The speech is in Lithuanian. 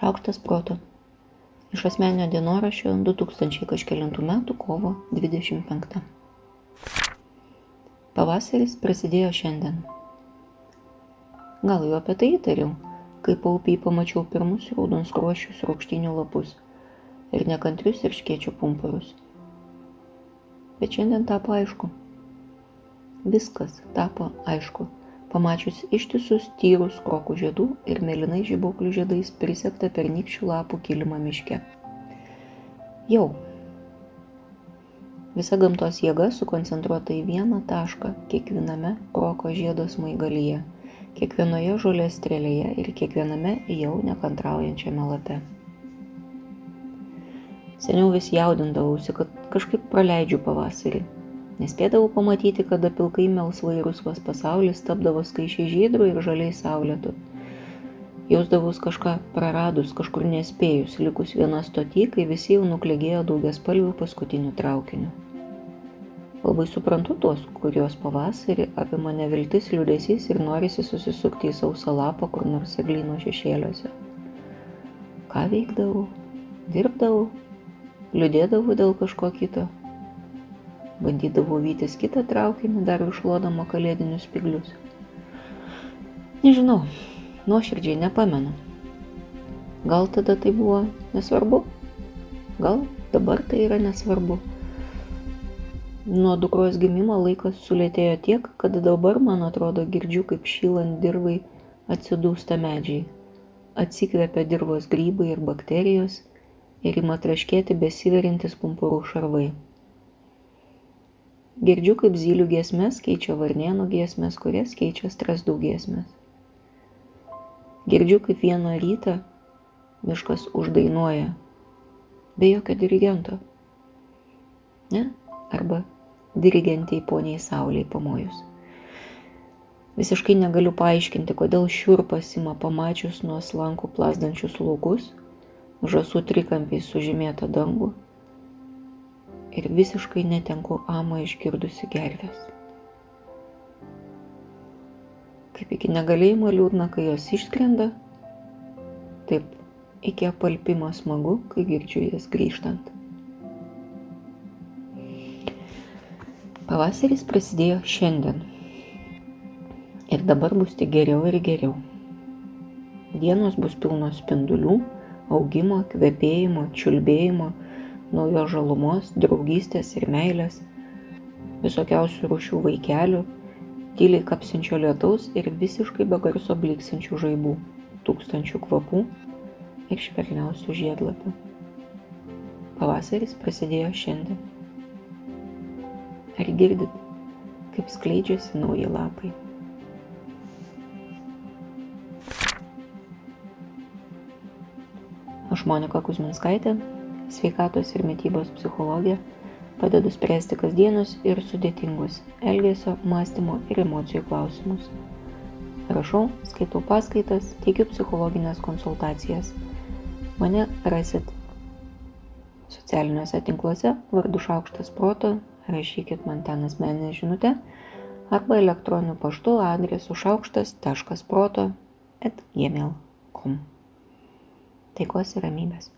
Šaukštas proto. Iš asmenio dienoraščio 2000 kažkėlintų metų kovo 25. Pavasaris prasidėjo šiandien. Gal jau apie tai įtariau, kai paupiai pamačiau pirmus raudonskruošius raukštinių lapus ir nekantrius ir škiečių pumpurus. Bet šiandien tapo aišku. Viskas tapo aišku pamačius ištisus tyrus krokų žiedų ir mėlynai žibuoklių žiedais prisektą pernykščių lapų kilimą miške. Jau. Visa gamtos jėga sukoncentruota į vieną tašką kiekviename kroko žiedo smaigalyje, kiekvienoje žolės strėlėje ir kiekviename jau nekantraujančiame lape. Seniau vis jaudindavausi, kad kažkaip praleidžiu pavasarį, Nespėdavau pamatyti, kada pilkai melsvai rusvas pasaulis tapdavo skaičiai žydrų ir žaliai saulėtų. Jausdavus kažką praradus, kažkur nespėjus, likus viena stoti, kai visi jau nuklėgėjo daugias spalvių paskutinių traukinių. Labai suprantu tuos, kurios pavasarį apima neviltis liūdėsys ir norisi susisukti į sausą lapą kur nors eglyno šešėliuose. Ką veikdavau? Dirbdavau? Liūdėdavau dėl kažko kito? Bandydavau vytis kitą traukinį, dar išlodama kalėdinius spiglius. Nežinau, nuoširdžiai nepamenu. Gal tada tai buvo nesvarbu, gal dabar tai yra nesvarbu. Nuo dukros gimimo laikas sulėtėjo tiek, kad dabar, man atrodo, girdžiu, kaip šylant dirvai atsidūsta medžiai. Atsikvėpia dirvos grybai ir bakterijos ir ima traškėti besiverintis pumpurų šarvai. Girdžiu, kaip zylių giesmės keičia varnienų giesmės, kurias keičia stresdų giesmės. Girdžiu, kaip vieną rytą miškas uždainuoja be jokio dirigento. Ne? Arba dirigentiai poniai Sauliai pamojus. Visiškai negaliu paaiškinti, kodėl šiurpas ima pamačius nuo slankų plasdančius laukus, žasų trikampiais sužymėtą dangų ir visiškai netenku amo išgirdusi gervės. Kaip iki negalėjimo liūdna, kai jos išskrenda, taip iki apalpimo smagu, kai girdžiu jas grįžtant. Pavasaris prasidėjo šiandien. Ir dabar bus tik geriau ir geriau. Dienos bus pilnos spindulių, augimo, kvepėjimo, čiulbėjimo, naujos žalumos, draugystės ir meilės, visokiausių rūšių vaikelių, tyliai kapsinčio lietaus ir visiškai be garso bliksinčių žaibų, tūkstančių kvapų ir švelniausių žiedlapių. Pavasaris prasidėjo šiandien. Ar girdit, kaip skleidžiasi nauji lapai? Aš Monika Kuzminskaitė, sveikatos ir mytybos psichologė, padedu spręsti kasdienius ir sudėtingus elgesio, mąstymo ir emocijų klausimus. Rašau, skaitau paskaitas, teikiu psichologinės konsultacijas. Mane rasit socialiniuose tinkluose vardu šaukštas proto, rašykit man ten asmeninę žinutę arba elektroniniu paštu adresu šaukštas.proto at gmail.com. Taikos ir ramybės.